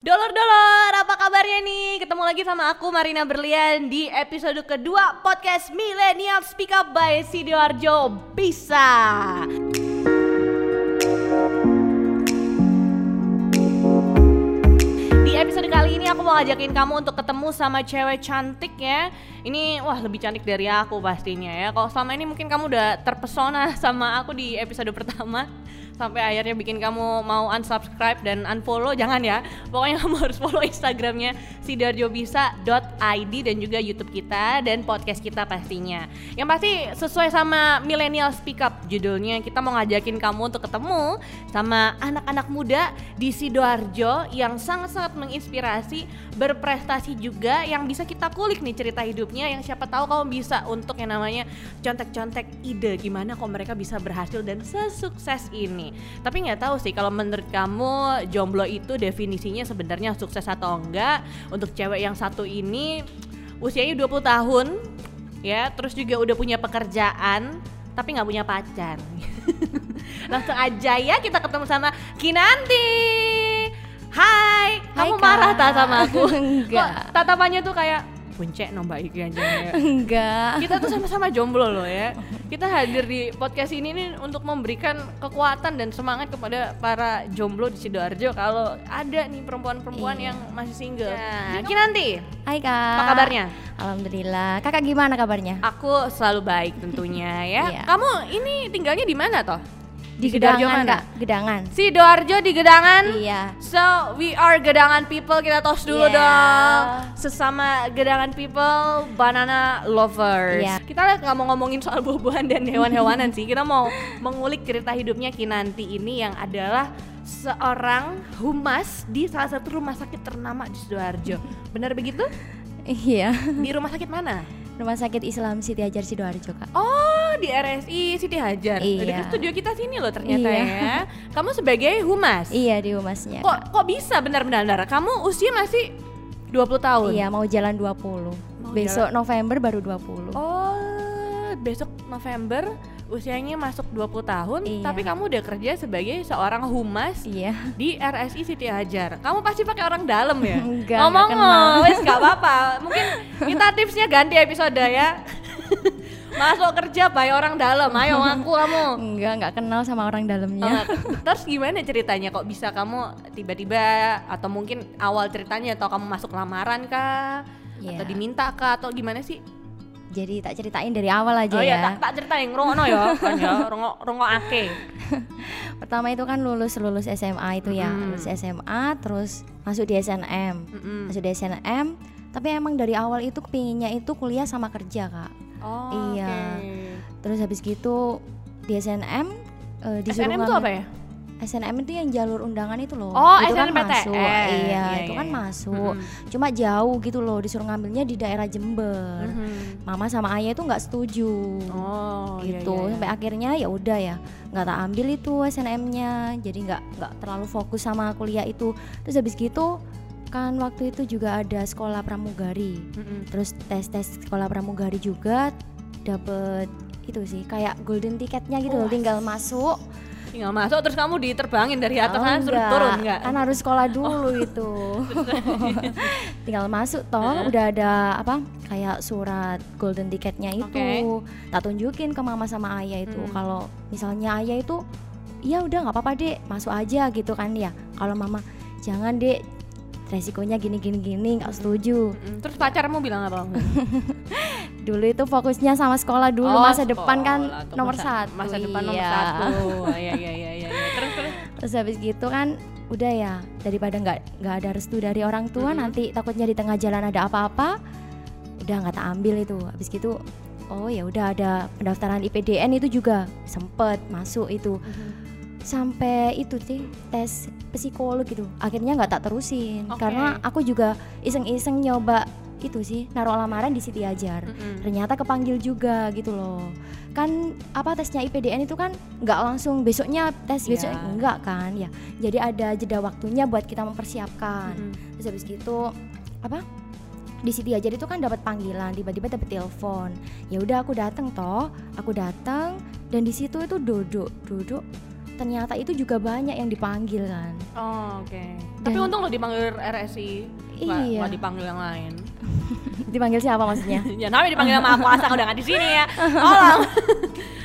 Dolor-dolor, apa kabarnya nih? Ketemu lagi sama aku Marina Berlian di episode kedua podcast Millennial Speak Up by Sidoarjo Bisa. Di episode kali ini aku mau ngajakin kamu untuk ketemu sama cewek cantik ya. Ini wah lebih cantik dari aku pastinya ya. Kalau selama ini mungkin kamu udah terpesona sama aku di episode pertama sampai akhirnya bikin kamu mau unsubscribe dan unfollow jangan ya. Pokoknya kamu harus follow instagramnya sidarjobisa.id dan juga youtube kita dan podcast kita pastinya. Yang pasti sesuai sama millennial speak up judulnya kita mau ngajakin kamu untuk ketemu sama anak-anak muda di Sidoarjo yang sangat-sangat menginspirasi berprestasi juga yang bisa kita kulik nih cerita hidupnya yang siapa tahu kamu bisa untuk yang namanya contek-contek ide gimana kok mereka bisa berhasil dan sesukses ini tapi nggak tahu sih kalau menurut kamu jomblo itu definisinya sebenarnya sukses atau enggak. Untuk cewek yang satu ini usianya 20 tahun ya, terus juga udah punya pekerjaan tapi nggak punya pacar. Langsung aja ya kita ketemu sama Kinanti. Hai, Hai, kamu Kak. marah tak sama aku? Enggak. Kok tatapannya tuh kayak puncak no mbak Iki aja ya. Enggak. kita tuh sama-sama jomblo loh ya. Kita hadir di podcast ini nih untuk memberikan kekuatan dan semangat kepada para jomblo di Sidoarjo kalau ada nih perempuan-perempuan Iya. yang masih single. Nah, Kinanti, Hai kak. apa kabarnya? Alhamdulillah. Kakak gimana kabarnya? Aku selalu baik tentunya ya. Iya. Kamu ini tinggalnya di mana toh? Di Sidoarjo Gedangan mana? kak. Gedangan. Sidoarjo di Gedangan. Iya. So we are Gedangan people kita tos dulu Yeah. dong sesama Gedangan people banana lovers. Iya. Kita nggak mau ngomongin soal buah-buahan dan hewan-hewanan sih. Kita mau mengulik cerita hidupnya Kinanti ini yang adalah seorang humas di salah satu rumah sakit ternama di Sidoarjo. Benar begitu? Iya. Di rumah sakit mana? Rumah Sakit Islam Siti Hajar Sidoarjo kak. Oh, di RSI Siti Hajar. Iya. Dekat studio kita sini loh ternyata Iya. ya. Kamu sebagai humas. Iya di humasnya. Kok kok bisa benar-benar? Kamu usia masih 20 tahun. Iya mau jalan 20 Besok November baru 20 Oh, besok November usianya masuk 20 tahun, Iya. tapi kamu udah kerja sebagai seorang humas Iya. di RSI Siti Hajar. Kamu pasti pakai orang dalam ya? Enggak, Ngomong enggak kenal. wes gak apa-apa. Mungkin kita tipsnya ganti episode ya. Masuk kerja by orang dalam. Ayo ngaku kamu. Enggak, enggak kenal sama orang dalamnya. Oh, Terus gimana ceritanya kok bisa kamu tiba-tiba atau mungkin awal ceritanya atau kamu masuk lamaran kah? Iya. Atau diminta kah atau gimana sih? Jadi tak ceritain dari awal aja oh ya. iya, tak, tak ceritain ngrungokno ya, kan ya, rungok ake. Pertama itu kan lulus lulus SMA itu ya. Mm. Lulus SMA terus masuk di SNM. Mm-mm. Masuk di SNM, tapi emang dari awal itu kepinginnya itu kuliah sama kerja, Kak. Oh, Iya. oke. Terus habis gitu di SNM eh, disuruh SNM itu apa ya? SNM itu yang jalur undangan itu loh. Oh, itu kan SNMPTN. masuk. Iya, Iya, itu iya, kan iya. masuk. Mm-mm. Cuma jauh gitu loh, disuruh ngambilnya di daerah Jember. Mhm. Mama sama ayah itu nggak setuju. Oh, gitu iya, iya. sampai akhirnya ya udah ya nggak tak ambil itu SNM-nya jadi nggak nggak terlalu fokus sama kuliah itu terus habis gitu kan waktu itu juga ada sekolah pramugari Mm-mm. terus tes tes sekolah pramugari juga dapet itu sih kayak golden tiketnya gitu loh Wah. tinggal masuk Tinggal masuk terus kamu diterbangin dari atas Oh, sana suruh turun enggak? kan harus sekolah dulu itu tinggal masuk toh Heeh. udah ada apa kayak surat golden tiketnya itu Oke. tak tunjukin ke mama sama ayah itu Hmm. kalau misalnya ayah itu iya udah nggak apa-apa dek masuk aja gitu kan ya kalau mama jangan dek resikonya gini gini gini nggak setuju Mm-mm. Terus pacarmu bilang apa? dulu itu fokusnya sama sekolah dulu Oh, masa depan kan sekolah, nomor masa- satu Masa depan nomor iya. satu. Oh, Iya iya iya iya. iya. Terus terus. terus habis gitu kan udah ya daripada nggak nggak ada restu dari orang tua Mm-mm. nanti takutnya di tengah jalan ada apa-apa udah nggak tak ambil itu habis gitu oh ya udah ada pendaftaran IPDN itu juga sempet masuk itu sampai itu sih tes psikolog gitu akhirnya nggak tak terusin Oke. karena aku juga iseng-iseng nyoba itu sih naruh lamaran di Siti Ajar Mm-mm. ternyata kepanggil juga gitu loh kan apa tesnya IPDN itu kan nggak langsung besoknya tes Iya. besok enggak kan ya jadi ada jeda waktunya buat kita mempersiapkan Mm-mm. terus habis gitu apa di Siti Ajar itu kan dapat panggilan tiba-tiba dapat telepon ya udah aku datang toh aku datang dan di situ itu duduk duduk ternyata itu juga banyak yang dipanggil kan Oh, oke. Tapi Dan- untung lo dipanggil RSI. Iya. nggak dipanggil yang lain. dipanggil siapa maksudnya ya namanya dipanggil sama aku asal udah nggak di sini ya. Tolong.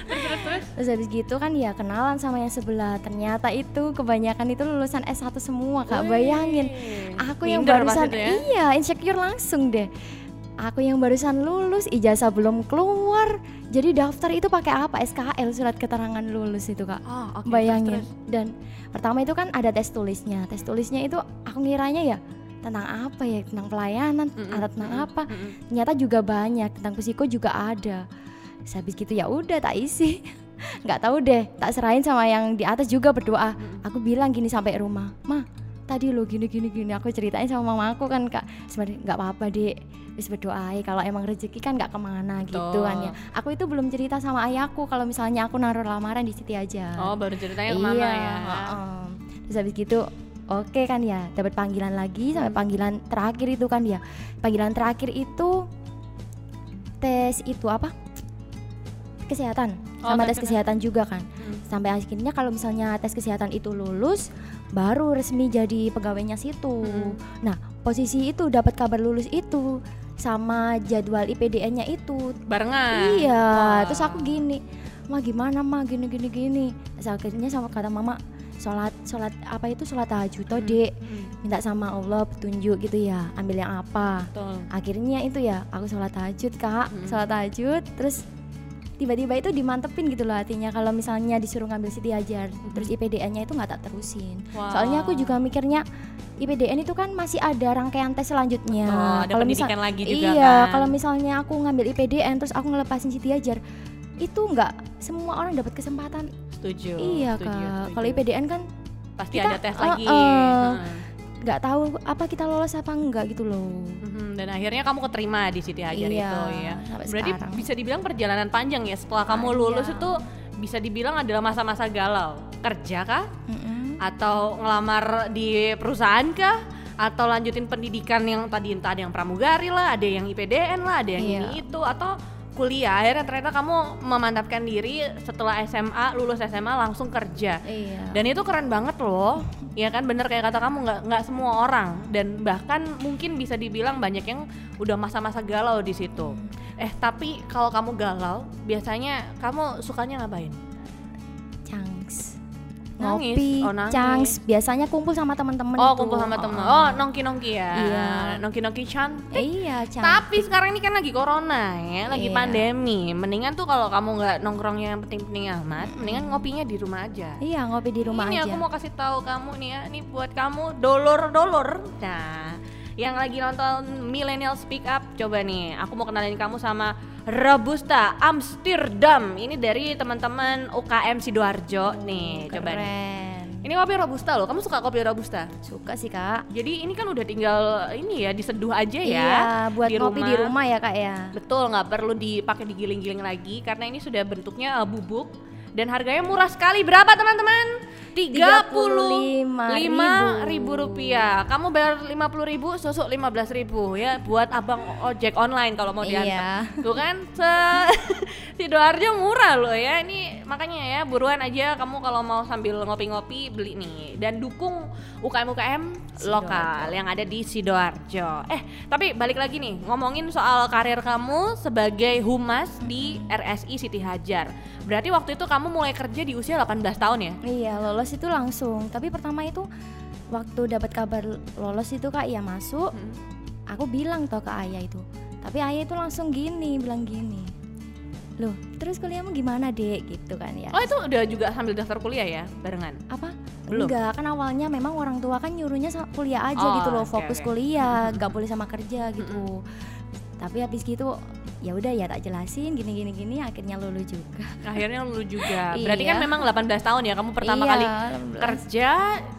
terus terus terus. terus habis gitu kan ya kenalan sama yang sebelah ternyata itu kebanyakan itu lulusan S1 semua kak Wih. bayangin aku yang Minder barusan ya. iya insecure langsung deh aku yang barusan lulus ijazah belum keluar jadi daftar itu pakai apa SKL surat keterangan lulus itu kak Oh, oke. bayangin terus, terus. dan pertama itu kan ada tes tulisnya tes tulisnya itu aku ngiranya ya tentang apa ya tentang pelayanan Mm-mm, atau tentang apa. Mm-mm. ternyata juga banyak tentang psiko juga ada. Terus habis gitu ya udah tak isi. Nggak tahu deh tak serahin sama yang di atas juga berdoa. Mm-mm. aku bilang gini sampai rumah mah tadi lo gini gini gini aku ceritain sama mama aku kan kak. Sebenarnya nggak apa-apa dek wis berdoa kalau emang rezeki kan nggak ke mana gitu kan ya. Aku itu belum cerita sama ayahku kalau misalnya aku naruh lamaran di Siti aja. Oh, baru ceritanya ke mama iya, ya. heeh. terus habis gitu oke kan ya dapat panggilan lagi sampai Hmm. panggilan terakhir itu kan ya panggilan terakhir itu tes itu apa kesehatan Oh, sama tes kesehatan juga kan Hmm. sampai akhirnya kalau misalnya tes kesehatan itu lulus baru resmi jadi pegawainya situ Hmm. nah posisi itu dapat kabar lulus itu sama jadwal IPDN-nya itu Barengan. Iya, Wah. terus aku gini, ma gimana ma gini gini gini. Terus akhirnya sama kata mama, sholat sholat apa itu sholat tahajud toh Hmm, dek, hmm, minta sama Allah petunjuk gitu ya, ambil yang apa. Betul. Akhirnya itu ya, aku sholat tahajud kak, Hmm. sholat tahajud, terus tiba-tiba itu dimantepin gitu loh hatinya kalau misalnya disuruh ngambil Siti Hajar terus IPDN-nya itu nggak tak terusin Wah. soalnya aku juga mikirnya IPDN itu kan masih ada rangkaian tes selanjutnya Oh, ada Kalau misal- lagi juga iya kan. kalau misalnya aku ngambil IPDN terus aku ngelepasin Siti Hajar itu nggak semua orang dapat kesempatan setuju. iya setuju, kak kalau IPDN kan pasti kita- ada tes uh, lagi. uh. Hmm. nggak tahu apa kita lolos apa enggak gitu loh Mhm, Dan akhirnya kamu keterima di Siti Hajar Iya, itu ya. Berarti sekarang. bisa dibilang perjalanan panjang ya setelah kamu lulus itu bisa dibilang adalah masa-masa galau. Kerja kah? Mm-mm. Atau ngelamar di perusahaan kah? Atau lanjutin pendidikan yang tadi entah ada yang pramugari lah, ada yang IPDN lah, ada yang Iya. ini itu atau kuliah akhirnya ternyata kamu memantapkan diri setelah SMA lulus SMA langsung kerja. Iya. Dan itu keren banget loh. Ya kan? Bener kayak kata kamu nggak nggak semua orang. Dan bahkan mungkin bisa dibilang banyak yang udah masa-masa galau di situ. Eh tapi kalau kamu galau biasanya kamu sukanya ngapain Nangis? ngopi Oh, nangis. Changs biasanya kumpul sama teman-teman oh itu. kumpul sama temen Oh. oh nongki nongki ya Iya. nongki nongki cantik iya Changs tapi sekarang ini kan lagi corona ya, lagi Iya. pandemi. Mendingan tuh kalau kamu nggak nongkrongnya yang penting-penting amat, mendingan ngopinya di rumah aja. iya ngopi di rumah ini aja aku mau kasih tahu kamu nih ya, ini buat kamu dolor-dolor. Nah, yang lagi nonton Millennial Speak Up, coba nih, aku mau kenalin kamu sama Robusta Amsterdam. Ini dari teman-teman UKM Sidoarjo nih, coba nih. keren Ini kopi Robusta loh. Kamu suka kopi Robusta? suka sih kak Jadi ini kan udah tinggal ini ya diseduh aja ya. iya buat ngopi di rumah ya kak ya Betul, nggak perlu dipakai digiling-giling lagi karena ini sudah bentuknya uh, bubuk dan harganya murah sekali. Berapa teman-teman? Tiga puluh lima ribu rupiah. Kamu bayar lima puluh ribu, susu lima belas ribu ya buat abang ojek online kalau mau diantar. Iya. Tuh kan, se sidoarjo murah loh ya. Ini makanya ya buruan aja kamu kalau mau sambil ngopi-ngopi beli nih dan dukung UKM-UKM lokal yang ada di Sidoarjo. Eh, tapi balik lagi nih ngomongin soal karir kamu sebagai humas di RSI Siti Hajar. Berarti waktu itu kamu mulai kerja di usia 18 tahun ya? Iya lolos itu langsung. Tapi pertama itu waktu dapat kabar lolos itu kak ya masuk. Hmm. Aku bilang toh ke ayah itu. Tapi ayah itu langsung gini bilang gini. Loh terus kuliahmu gimana dek gitu kan ya. Oh itu udah juga sambil daftar kuliah ya barengan? Apa? Belum? Enggak kan awalnya memang orang tua kan nyuruhnya kuliah aja Oh, gitu loh fokus oke. kuliah nggak boleh sama kerja gitu. Tapi habis gitu ya udah ya tak jelasin gini gini gini akhirnya lulus juga. Akhirnya lu juga. Berarti kan Iya. memang 18 tahun ya kamu pertama Iya, kali 18. kerja,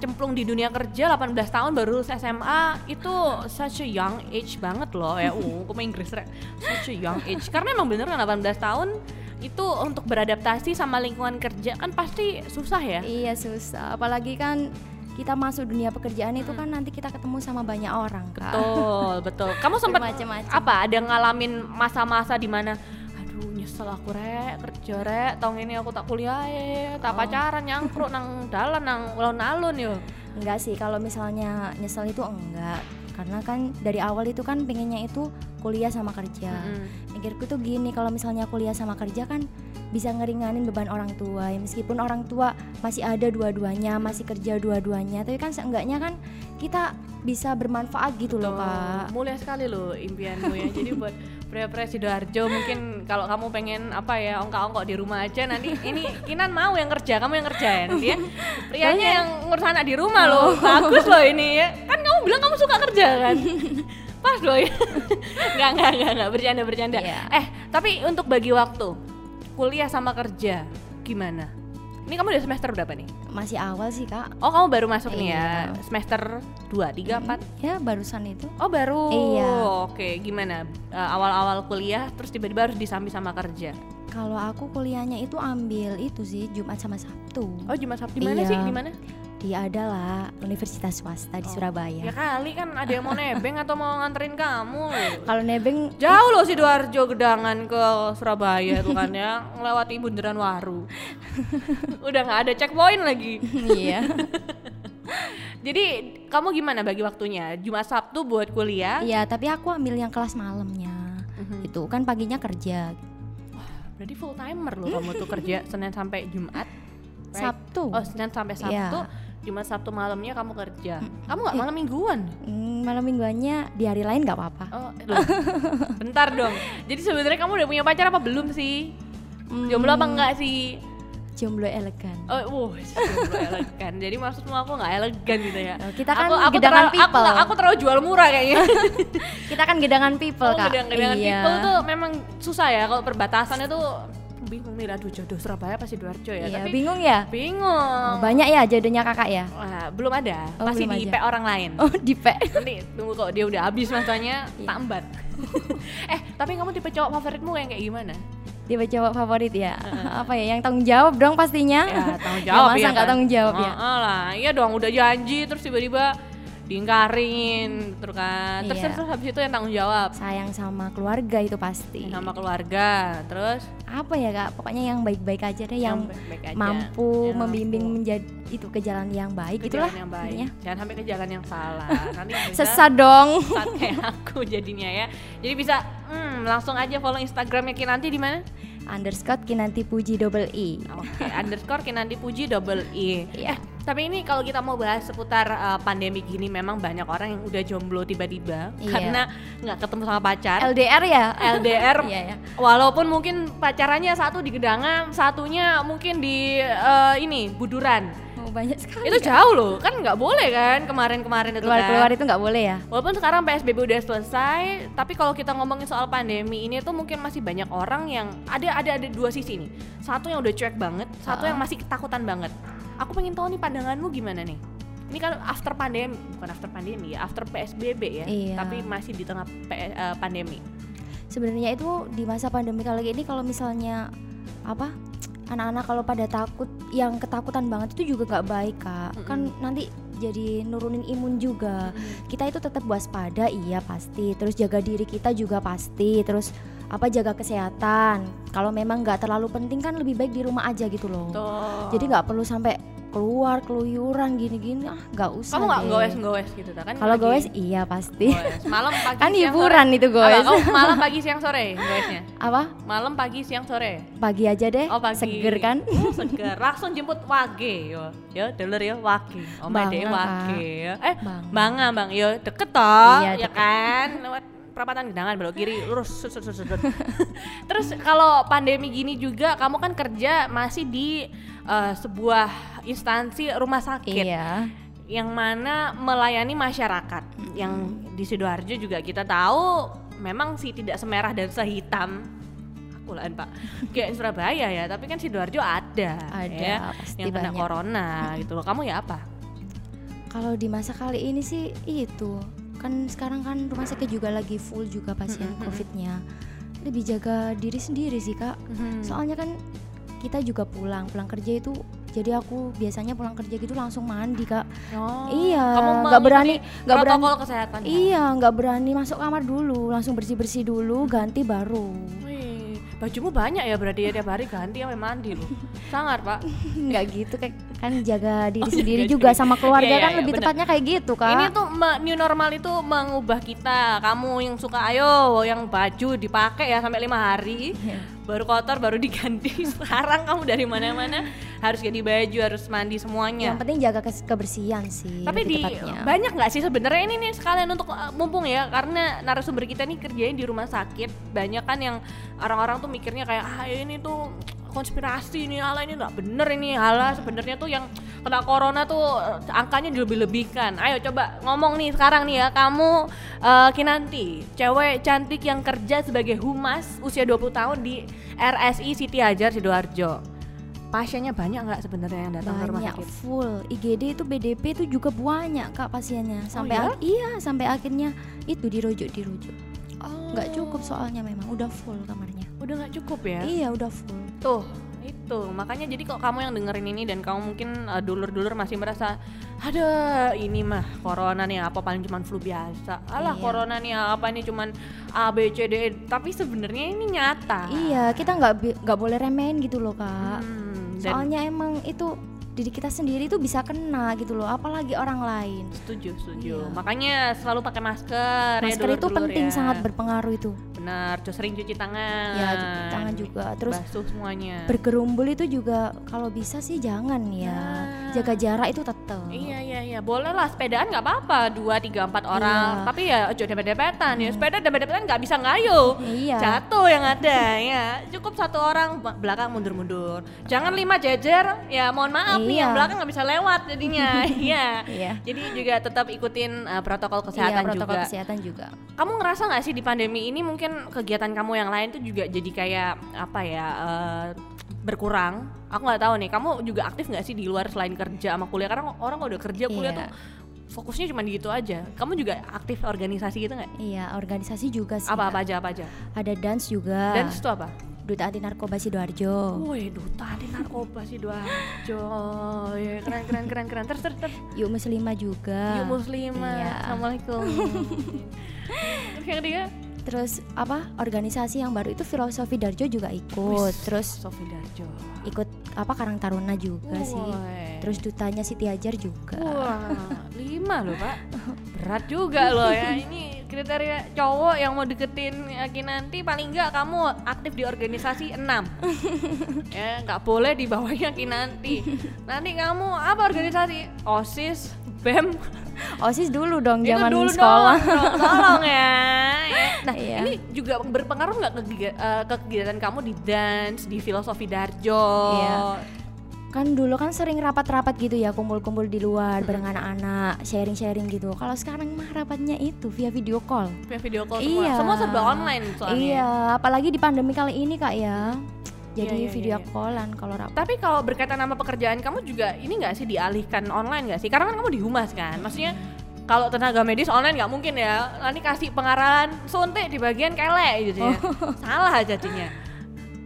cemplung di dunia kerja 18 tahun baru lulus SMA itu such a young age banget loh ya. Uh, aku main Inggris rek. Such a young age. Karena emang bener kan 18 tahun itu untuk beradaptasi sama lingkungan kerja kan pasti susah ya. Iya susah, apalagi kan kita masuk dunia pekerjaan itu kan nanti kita ketemu sama banyak orang kak. Betul, betul. Kamu sempat apa? Ada ngalamin masa-masa di mana aduh nyesel aku rek kerja rek tahun ini aku tak kuliah ya tak Oh. pacaran nyangkruk nang dalan nang alun-alun yo Enggak sih, kalau misalnya nyesel itu enggak. Karena kan dari awal itu kan pengennya itu kuliah sama kerja. Mm-mm. Mikirku tuh gini, kalau misalnya kuliah sama kerja kan bisa ngeringanin beban orang tua. Ya, meskipun orang tua masih ada dua-duanya, masih kerja dua-duanya, tapi kan seenggaknya kan kita bisa bermanfaat gitu loh, Tuh, Kak. mulia sekali loh impianmu ya. Jadi buat pria-pria sidoarjo mungkin kalau kamu pengen apa ya ongkak-ongkok di rumah aja nanti ini Kinan mau yang kerja kamu yang kerja ya. Nanti ya prianya yang ngurus anak di rumah loh. Bagus loh ini ya. Kan kamu bilang kamu suka kerja kan? Pas loh ya. Nggak nggak nggak nggak. Bercanda bercanda. Iya. eh tapi untuk bagi waktu kuliah sama kerja gimana ini kamu udah semester berapa nih Masih awal sih, Kak. oh kamu baru masuk nih ya Iya. semester 2, 3, 4 Ya, barusan itu. Oh baru. Iya. Oke, gimana? Eh, awal-awal kuliah terus tiba-tiba harus disambi sama kerja. Kalau aku kuliahnya itu ambil itu sih Jumat sama Sabtu. Oh Jumat Sabtu di mana Iya. sih? Di mana? Di adalah Universitas swasta di Oh. Surabaya. Ya kali kan ada yang mau nebeng atau mau nganterin kamu. Kalau nebeng Jauh loh sidoarjo gedangan ke Surabaya tuh kan ya, ngelewati bundaran Waru. Udah nggak ada checkpoint lagi. iya. Jadi kamu gimana bagi waktunya? Jumat Sabtu buat kuliah? Iya, tapi aku ambil yang kelas malamnya. Mhm. Itu kan paginya kerja. Berarti full timer loh kamu tuh kerja Senin sampai Jumat. right? Sabtu. Oh Senin sampai Sabtu. Iya. Jumat Sabtu malamnya kamu kerja. Kamu nggak malam mingguan? Hmm, malam mingguannya di hari lain nggak apa-apa. Oh, loh. bentar dong. Jadi sebenarnya kamu udah punya pacar apa belum sih? Hmm, Jomblo apa enggak sih? Jomblo elegan. Oh, wow, jomblo elegan. Jadi maksudmu aku nggak elegan gitu ya? Oh, kita kan aku, aku gedangan terlalu, aku, people. nggak- aku terlalu jual murah kayaknya. Kita kan gedangan people, Oh, Kak. gedang-gedangan iya. people tuh memang susah ya kalau perbatasannya tuh bingung nih aduh jodoh Surabaya pasti Sidoarjo ya. Iya, Tapi bingung ya? bingung. Banyak ya jodohnya kakak ya? Wah, belum ada. Oh, Masih belum di aja. IP orang lain. Oh, di P. Nanti tunggu kok dia udah habis masanya Iya. tambat. eh, tapi kamu tipe cowok favoritmu yang kayak gimana? Tipe cowok favorit ya? Apa ya? Yang tanggung jawab dong pastinya. Ya, tanggung jawab masa ya nggak kan? tanggung jawab ya? Heeh lah, iya dong udah janji terus tiba-tiba diingkarin terus kan. Terus, Iya. terus habis itu yang tanggung jawab Sayang sama keluarga itu pasti. sama keluarga. Terus Apa ya kak? Pokoknya yang baik-baik aja deh, yang, baik-baik aja. mampu Yang membimbing mampu. menjadi itu ke jalan yang baik ke itulah jalan yang baik. intinya. Jangan sampai ke jalan yang salah. Nanti Sesat dong. sesat kayak aku jadinya ya. Jadi bisa hmm, langsung aja follow Instagramnya Kinanti di mana? Underscore kinanti puji double i. Oke, underscore Kinanti Puji double I. Iya. Tapi ini kalau kita mau bahas seputar uh, pandemi gini, memang banyak orang yang udah jomblo tiba-tiba Iya. karena nggak ketemu sama pacar. LDR ya? LDR, Iya ya. walaupun mungkin pacarannya satu di gedangan, satunya mungkin di uh, ini buduran. Oh, banyak sekali. Itu jauh loh, kan nggak boleh kan kemarin-kemarin itu keluar-keluar kan. itu nggak boleh ya? Walaupun sekarang PSBB udah selesai, tapi kalau kita ngomongin soal pandemi ini tuh mungkin masih banyak orang yang ada ada ada dua sisi nih. Satu yang udah cuek banget, satu yang masih ketakutan banget. Aku pengen tahu nih pandanganmu gimana nih. Ini kan after pandemi, bukan after pandemi ya, after PSBB ya, Iya. tapi masih di tengah P- eh, pandemi. Sebenarnya itu di masa pandemi kali ini kalau misalnya apa anak-anak kalau pada takut yang ketakutan banget itu juga nggak baik kak Mm-mm. kan nanti jadi nurunin imun juga kita itu tetap waspada iya pasti terus jaga diri kita juga pasti terus apa jaga kesehatan kalau memang nggak terlalu penting kan lebih baik di rumah aja gitu loh Tuh. jadi nggak perlu sampai keluar keluyuran gini-gini ah nggak usah kamu nggak goes goes gitu kan? kalau goes iya pasti goes. malam pagi kan hiburan itu. Apa, goes kamu malam pagi siang sore goesnya. apa Malam pagi siang sore. pagi aja deh Oh pagi. seger kan Oh, seger. Langsung jemput wage yo. Yo deler yo wage. Oh my day wage. Eh Bang. bangga bang. Yo deket toh. Iya, ya deket. kan. Lewat perapatan gedangan belok kiri lurus. Terus kalau pandemi gini juga kamu kan kerja masih di eh, sebuah instansi rumah sakit. Iya. Yang mana melayani masyarakat. Yang di Sidoarjo juga kita tahu memang sih tidak semerah dan sehitam. Aku lah pak. Kayak Surabaya ya tapi kan Sidoarjo ada Ada, ya, pasti yang kena banyak. corona gitu loh. Kamu ya apa? Kalau di masa kali ini sih itu kan sekarang kan rumah sakit juga lagi full juga pasien Mm-mm, mm-mm. COVID-nya. Lebih jaga diri sendiri sih kak. Soalnya kan kita juga pulang pulang kerja itu jadi aku biasanya pulang kerja gitu langsung mandi kak. oh, iya, nggak berani nggak berani. protokol kesehatan ya? Iya nggak berani masuk kamar dulu langsung bersih bersih dulu ganti baru. Wih, bajumu banyak ya berarti ya tiap hari ganti sampai mandi loh. Sangar, Pak. nggak gitu kayak kan jaga diri Oh, sendiri jaga juga diri. sama keluarga Iya, iya, kan iya, lebih bener. tepatnya kayak gitu kak Ini tuh new normal itu mengubah kita. Kamu yang suka ayo yang baju dipakai ya sampai lima hari. Iya. Baru kotor baru diganti. Sekarang kamu dari mana-mana harus ganti baju, harus mandi semuanya. yang penting jaga kebersihan sih Tapi di tepatnya. banyak nggak sih sebenarnya ini nih sekalian untuk uh, mumpung ya karena narasumber kita nih kerjanya di rumah sakit banyak kan yang orang-orang tuh mikirnya kayak ah ini tuh konspirasi nih ala ini nggak bener ini ala sebenarnya tuh yang kena corona tuh uh, angkanya dilebih-lebihkan. Ayo coba ngomong nih sekarang nih ya kamu uh, Kinanti cewek cantik yang kerja sebagai humas usia 20 tahun di RSI Siti Hajar Sidoarjo. Pasiennya banyak nggak sebenarnya yang datang ke rumah banyak sakit? full IGD itu BDP itu juga banyak kak pasiennya sampai ya? ak- iya sampai akhirnya itu dirujuk dirujuk Oh. nggak cukup soalnya memang udah full kamarnya Udah nggak cukup ya? iya udah full Tuh, itu makanya jadi kok kamu yang dengerin ini dan kamu mungkin uh, dulur-dulur masih merasa ada ini mah corona nih apa paling cuman flu biasa. Alah Iya. corona nih apa ini cuman A B C D E tapi sebenarnya ini nyata. iya kita nggak bi- nggak boleh remehin gitu loh kak Hmm, dan soalnya emang itu diri kita sendiri itu bisa kena gitu loh apalagi orang lain setuju setuju. Iya. Makanya selalu pakai masker. ya, masker itu dulur-dulur penting ya. sangat berpengaruh itu benar. Terus sering cuci tangan. ya cuci tangan juga. Terus basuh semuanya. bergerumbul itu juga kalau bisa sih jangan ya. Ya. jaga jarak itu tetap Iya iya iya. Boleh lah sepedaan nggak apa-apa. Dua tiga empat orang. Iya. tapi ya ojo dempet-dempetan ya sepeda dempet-dempetan nggak bisa ngayuh. Iya. Jatuh yang ada ya. Cukup satu orang belakang mundur-mundur. Jangan lima jejer ya mohon maaf nih Iya. yang belakang nggak bisa lewat jadinya. Iya. Iya. Jadi juga tetap ikutin uh, protokol iya kesehatan protokol juga. kesehatan juga. Kamu ngerasa nggak sih di pandemi ini mungkin kegiatan kamu yang lain tuh juga jadi kayak apa ya eh, berkurang aku nggak tahu nih kamu juga aktif nggak sih di luar selain kerja sama kuliah karena orang kalau udah kerja kuliah Iya. tuh fokusnya cuma di gitu aja kamu juga aktif organisasi gitu nggak iya organisasi juga sih apa apa aja apa aja ada dance juga dan itu apa duta anti narkoba sidoarjo Woi, duta anti narkoba sih Doarjo. Ya, keren keren keren keren. Terus terus terus. yuk muslimah juga Yuk muslimah. Iya. Assalamualaikum. terus yang ketiga terus apa organisasi yang baru itu filosofi darjo juga ikut. Wis, terus Sofi Darjo. ikut apa karang taruna juga sih. Woi. terus dutanya Siti Hajar juga. Wah, lima loh pak. Berat juga loh ya. Ini kriteria cowok yang mau deketin Aki nanti Paling enggak kamu aktif di organisasi enam. Ya nggak boleh di bawahnya nanti. Nanti kamu apa organisasi? OSIS, BEM osis dulu dong Itu zaman dulu sekolah. dong, tolong- ya. Nah Iya. ini juga berpengaruh nggak ke, eh, ke kegiatan kamu di dance, di filosofi Darjo? Iya. kan dulu kan sering rapat-rapat gitu ya kumpul-kumpul di luar bareng anak-anak sharing-sharing gitu. Kalau sekarang mah rapatnya itu via video call. Via video call semua, Iya. semua serba online soalnya. Iya apalagi di pandemi kali ini kak ya jadi Iya, iya, video iya, iya. callan kalau rapat Tapi kalau berkaitan sama pekerjaan kamu juga ini nggak sih dialihkan online nggak sih? Karena kan kamu di humas kan, maksudnya kalau tenaga medis online nggak mungkin ya. Nanti kasih pengarahan suntik di bagian kelek gitu ya. Salah jadinya.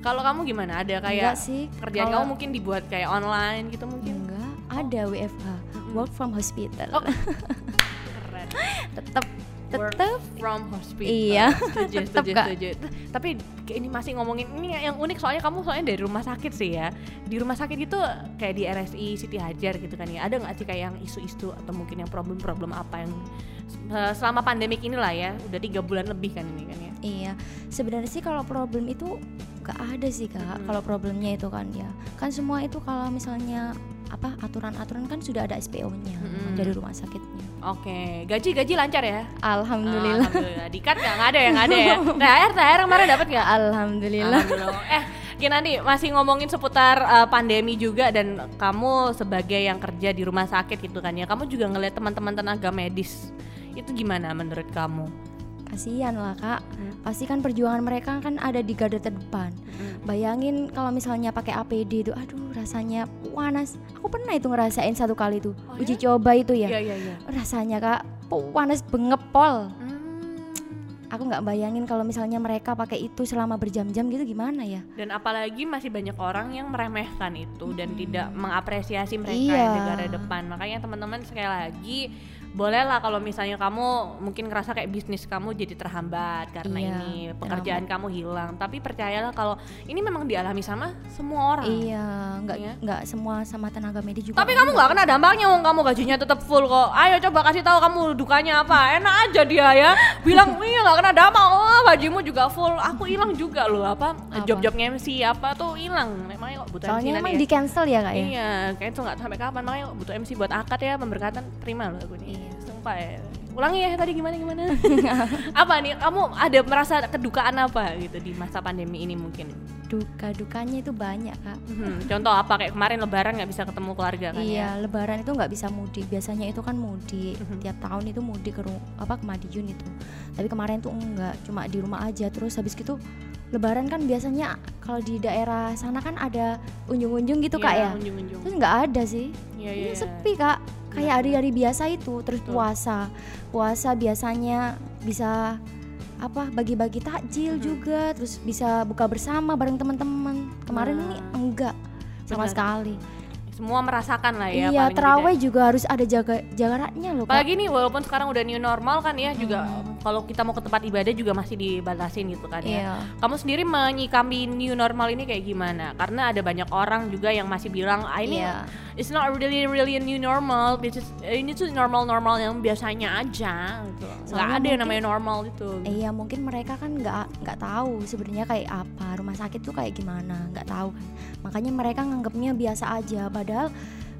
Kalau kamu gimana? Ada kayak enggak sih kerjaan kalau- kamu mungkin dibuat kayak online gitu mungkin? enggak ada WFH work from hospital Oh. Keren. tetap tetap from hospital. Iya, setuju, tetep, setuju, Kak. setuju. Tapi kayak ini masih ngomongin ini yang unik soalnya kamu soalnya dari rumah sakit sih ya. Di rumah sakit itu kayak di RSI Siti Hajar gitu kan ya. Ada nggak sih kayak yang isu-isu atau mungkin yang problem-problem apa yang eh, selama pandemik inilah ya, udah tiga bulan lebih kan ini kan ya. Iya, sebenarnya sih kalau problem itu gak ada sih kak. Mm-mm. Kalau problemnya itu kan ya, kan semua itu kalau misalnya apa aturan-aturan kan sudah ada SPO-nya Mm-mm. dari rumah sakitnya. Oke, gaji-gaji lancar ya? Alhamdulillah. Alhamdulillah. Dikat nggak ada ya, nggak ada ya. THR, THR kemarin dapat nggak? Alhamdulillah. Alhamdulillah. Eh, Kinandi masih ngomongin seputar uh, pandemi juga dan kamu sebagai yang kerja di rumah sakit gitu kan ya. Kamu juga ngeliat teman-teman tenaga medis. Itu gimana menurut kamu? Kasihan lah kak. Hmm. Pasti kan perjuangan mereka kan ada di garda terdepan. Bayangin kalau misalnya pakai APD itu, aduh rasanya panas. Aku pernah itu ngerasain satu kali tuh Oh uji coba itu ya. Iya, iya, iya. Rasanya kak panas bengepol. Hmm. Aku nggak bayangin kalau misalnya mereka pakai itu selama berjam-jam gitu gimana ya? Dan apalagi masih banyak orang yang meremehkan itu dan tidak mengapresiasi mereka Iya. yang di garda depan. Makanya teman-teman sekali lagi bolehlah kalau misalnya kamu mungkin ngerasa kayak bisnis kamu jadi terhambat karena Iya, ini pekerjaan kamu hilang tapi percayalah kalau ini memang dialami sama semua orang Iya, nggak Iya. nggak semua sama tenaga medis juga. tapi kamu nggak kena dampaknya wong kamu gajinya tetap full kok ayo coba kasih tahu kamu dukanya apa enak aja dia ya bilang iya nggak kena dampak oh gajimu juga full aku hilang juga loh apa, Apa? job-jobnya MC apa tuh hilang memangnya kok butuh MC Soalnya emang ya? di cancel ya kak ya. Iya, kayaknya tuh nggak sampai kapan makanya kok butuh MC buat akad ya pemberkatan terima loh aku nih. Iya. Sumpah ya. Ulangi ya tadi gimana gimana. apa nih kamu ada merasa kedukaan apa gitu di masa pandemi ini mungkin? Duka dukanya itu banyak kak. Hmm, contoh apa kayak kemarin lebaran nggak bisa ketemu keluarga kan iya, ya? Lebaran itu nggak bisa mudik. Biasanya itu kan mudik. Mhm. Tiap tahun itu mudik ke apa ke Madiun itu. Tapi kemarin tuh enggak, cuma di rumah aja. Terus habis gitu Lebaran kan biasanya kalau di daerah sana kan ada unjung-unjung gitu kak ya. Unjung-unjung. Terus nggak ada sih. Iya Ini iya. sepi kak. Kayak hari-hari biasa itu. Terus Betul. puasa. Puasa biasanya bisa apa bagi-bagi takjil Mhm. juga. Terus bisa buka bersama bareng teman-teman. Kemarin Nah. ini enggak sama Benar. sekali. Semua merasakan lah ya. iya, tidak. juga harus ada jaga jaraknya loh. Apalagi nih walaupun sekarang udah new normal kan ya juga Hmm. Kalau kita mau ke tempat ibadah juga masih dibatasin gitu kan ya. Iya. Kamu sendiri menyikapi new normal ini kayak gimana? Karena ada banyak orang juga yang masih bilang, ah ini Iya. it's not really really a new normal, this is- ini tuh normal normal yang biasanya aja. Gitu. Soalnya ada yang namanya normal itu. Iya mungkin mereka kan nggak nggak tahu sebenarnya kayak apa rumah sakit tuh kayak gimana nggak tahu kan makanya mereka nganggapnya biasa aja padahal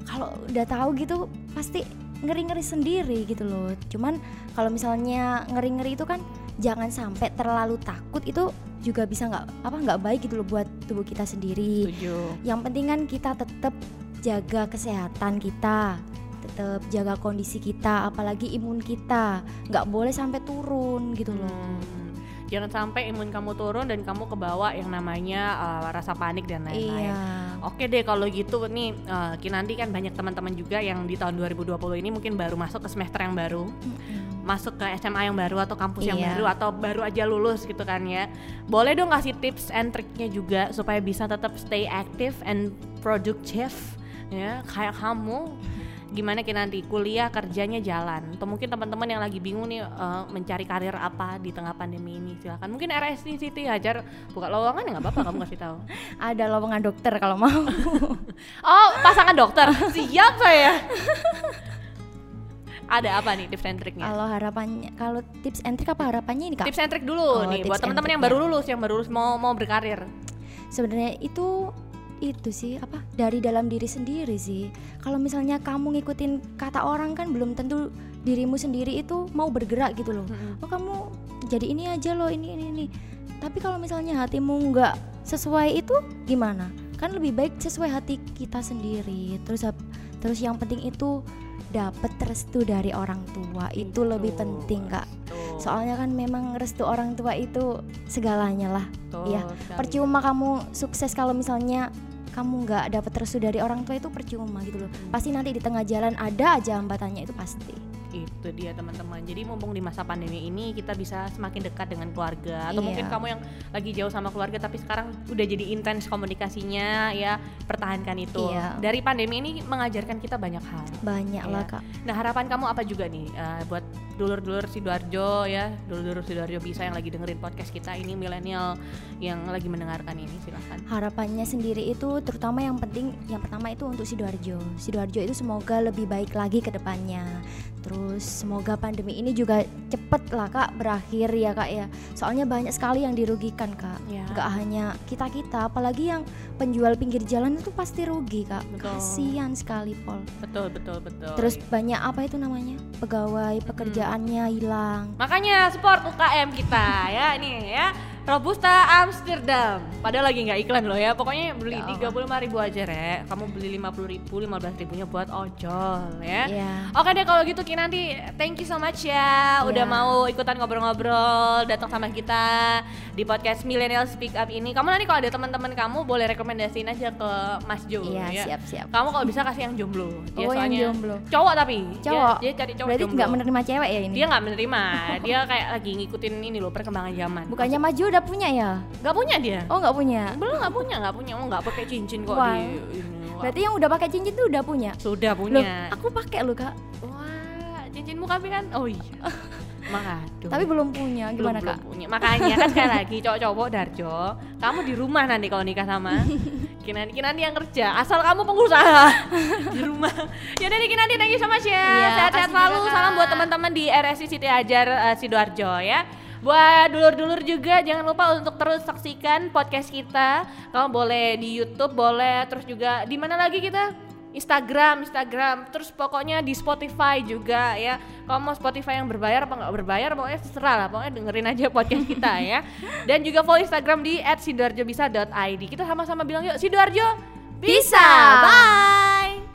kalau udah tahu gitu pasti ngeri-ngeri sendiri gitu loh cuman kalau misalnya ngeri-ngeri itu kan jangan sampai terlalu takut itu juga bisa nggak apa nggak baik gitu loh buat tubuh kita sendiri Setuju. yang penting kan kita tetap jaga kesehatan kita tetap jaga kondisi kita apalagi imun kita nggak boleh sampai turun gitu loh Hmm. Jangan sampai imun kamu turun dan kamu kebawa yang namanya uh, rasa panik dan lain-lain. iya Oke deh kalau gitu nih uh, nanti kan banyak teman-teman juga yang di tahun 2020 ini mungkin baru masuk ke semester yang baru masuk ke SMA yang baru atau kampus yang Iya. baru atau baru aja lulus gitu kan ya. Boleh dong kasih tips and triknya juga supaya bisa tetap stay active and productive ya kayak kamu. Gimana kita nanti kuliah kerjanya jalan. Atau mungkin teman-teman yang lagi bingung nih eh, mencari karir apa di tengah pandemi ini silakan. Mungkin RSC City Hajar. Buka lowongan ya nggak apa-apa kamu kasih tahu. Ada lowongan dokter kalau mau. Oh pasangan dokter? Siap saya. Ada apa nih tips and triknya? Kalau harapannya kalau tips and trick apa harapannya ini kak? Tips and trick dulu Oh, nih buat teman-teman yang baru lulus yang baru lulus mau mau berkarir. Sebenarnya itu itu sih apa dari dalam diri sendiri sih. Kalau misalnya kamu ngikutin kata orang kan belum tentu dirimu sendiri itu mau bergerak gitu loh. Oh kamu jadi ini aja loh ini ini ini. Tapi kalau misalnya hatimu nggak sesuai itu gimana? Kan lebih baik sesuai hati kita sendiri. Terus terus yang penting itu dapat restu dari orang tua. Itu lebih penting kak. Tuh, soalnya kan memang restu orang tua itu segalanya lah. Tuh iya, sekali. percuma kamu sukses kalau misalnya kamu nggak dapat restu dari orang tua itu percuma gitu loh. Pasti nanti di tengah jalan ada aja hambatannya itu pasti itu dia teman-teman jadi mumpung di masa pandemi ini kita bisa semakin dekat dengan keluarga atau Iya. mungkin kamu yang lagi jauh sama keluarga tapi sekarang udah jadi intens komunikasinya ya pertahankan itu Iya. dari pandemi ini mengajarkan kita banyak hal banyak lah Iya. kak Nah harapan kamu apa juga nih eh, buat dulur-dulur sidoarjo ya, dulur-dulur sidoarjo bisa yang lagi dengerin podcast kita ini milenial yang lagi mendengarkan ini silahkan. harapannya sendiri itu terutama yang penting yang pertama itu untuk sidoarjo sidoarjo itu semoga lebih baik lagi ke depannya terus semoga pandemi ini juga cepet lah kak berakhir ya kak ya. Soalnya banyak sekali yang dirugikan kak. Ya. nggak hanya kita kita apalagi yang penjual pinggir jalan itu pasti rugi kak. Betul. kasihan sekali pol. Betul betul betul. terus banyak apa itu namanya? Pegawai pekerjaannya hilang. Makanya support UKM kita ya ini ya Robusta Amsterdam. Padahal lagi nggak iklan loh ya. Pokoknya beli tiga puluh ribu aja rek. Kamu beli lima puluh ribu, lima belas ribunya buat ojol ya. Iya. Oke deh kalau gitu Ki nanti thank you so much ya udah Iya. mau ikutan ngobrol-ngobrol datang sama kita di podcast Millennial Speak Up ini. Kamu nanti kalau ada teman-teman kamu boleh rekomendasiin aja ke Mas Jo Iya, ya. siap-siap. Kamu kalau bisa kasih yang jomblo. Dia Oh, yang soalnya jomblo. Cowok tapi. Cowok. Dia, dia cari cowok Berarti nggak menerima cewek ya ini? dia nggak menerima. dia kayak lagi ngikutin ini loh perkembangan zaman. Bukannya maju udah punya ya? Nggak punya dia. Oh nggak punya. Belum nggak punya, nggak punya. Oh nggak pakai cincin kok Wah. di ini. Berarti yang udah pakai cincin tuh udah punya. sudah Loh, punya. aku pakai loh kak. Wah, cincinmu kami kan oh iya Makanya. Tapi belum punya, belum, gimana belum kak? punya. Makanya kan sekali lagi cowok-cowok Darjo, kamu di rumah nanti kalau nikah sama Kinani Kinani yang kerja, asal kamu pengusaha di rumah. Ya udah nih Kinani, thank you so much ya. Iya, Sehat-sehat selalu. Salam buat teman-teman di RSI Siti Ajar eh, Sidoarjo ya. Buat dulur-dulur juga jangan lupa untuk terus saksikan podcast kita. Kamu boleh di YouTube, boleh terus juga di mana lagi kita? Instagram, Instagram, terus pokoknya di Spotify juga ya. Kalau mau Spotify yang berbayar apa nggak berbayar, pokoknya terserah lah. Pokoknya dengerin aja podcast kita ya. Dan juga follow Instagram di @sidoarjobisa.id. Kita sama-sama bilang yuk Sidoarjo Bisa. Bye.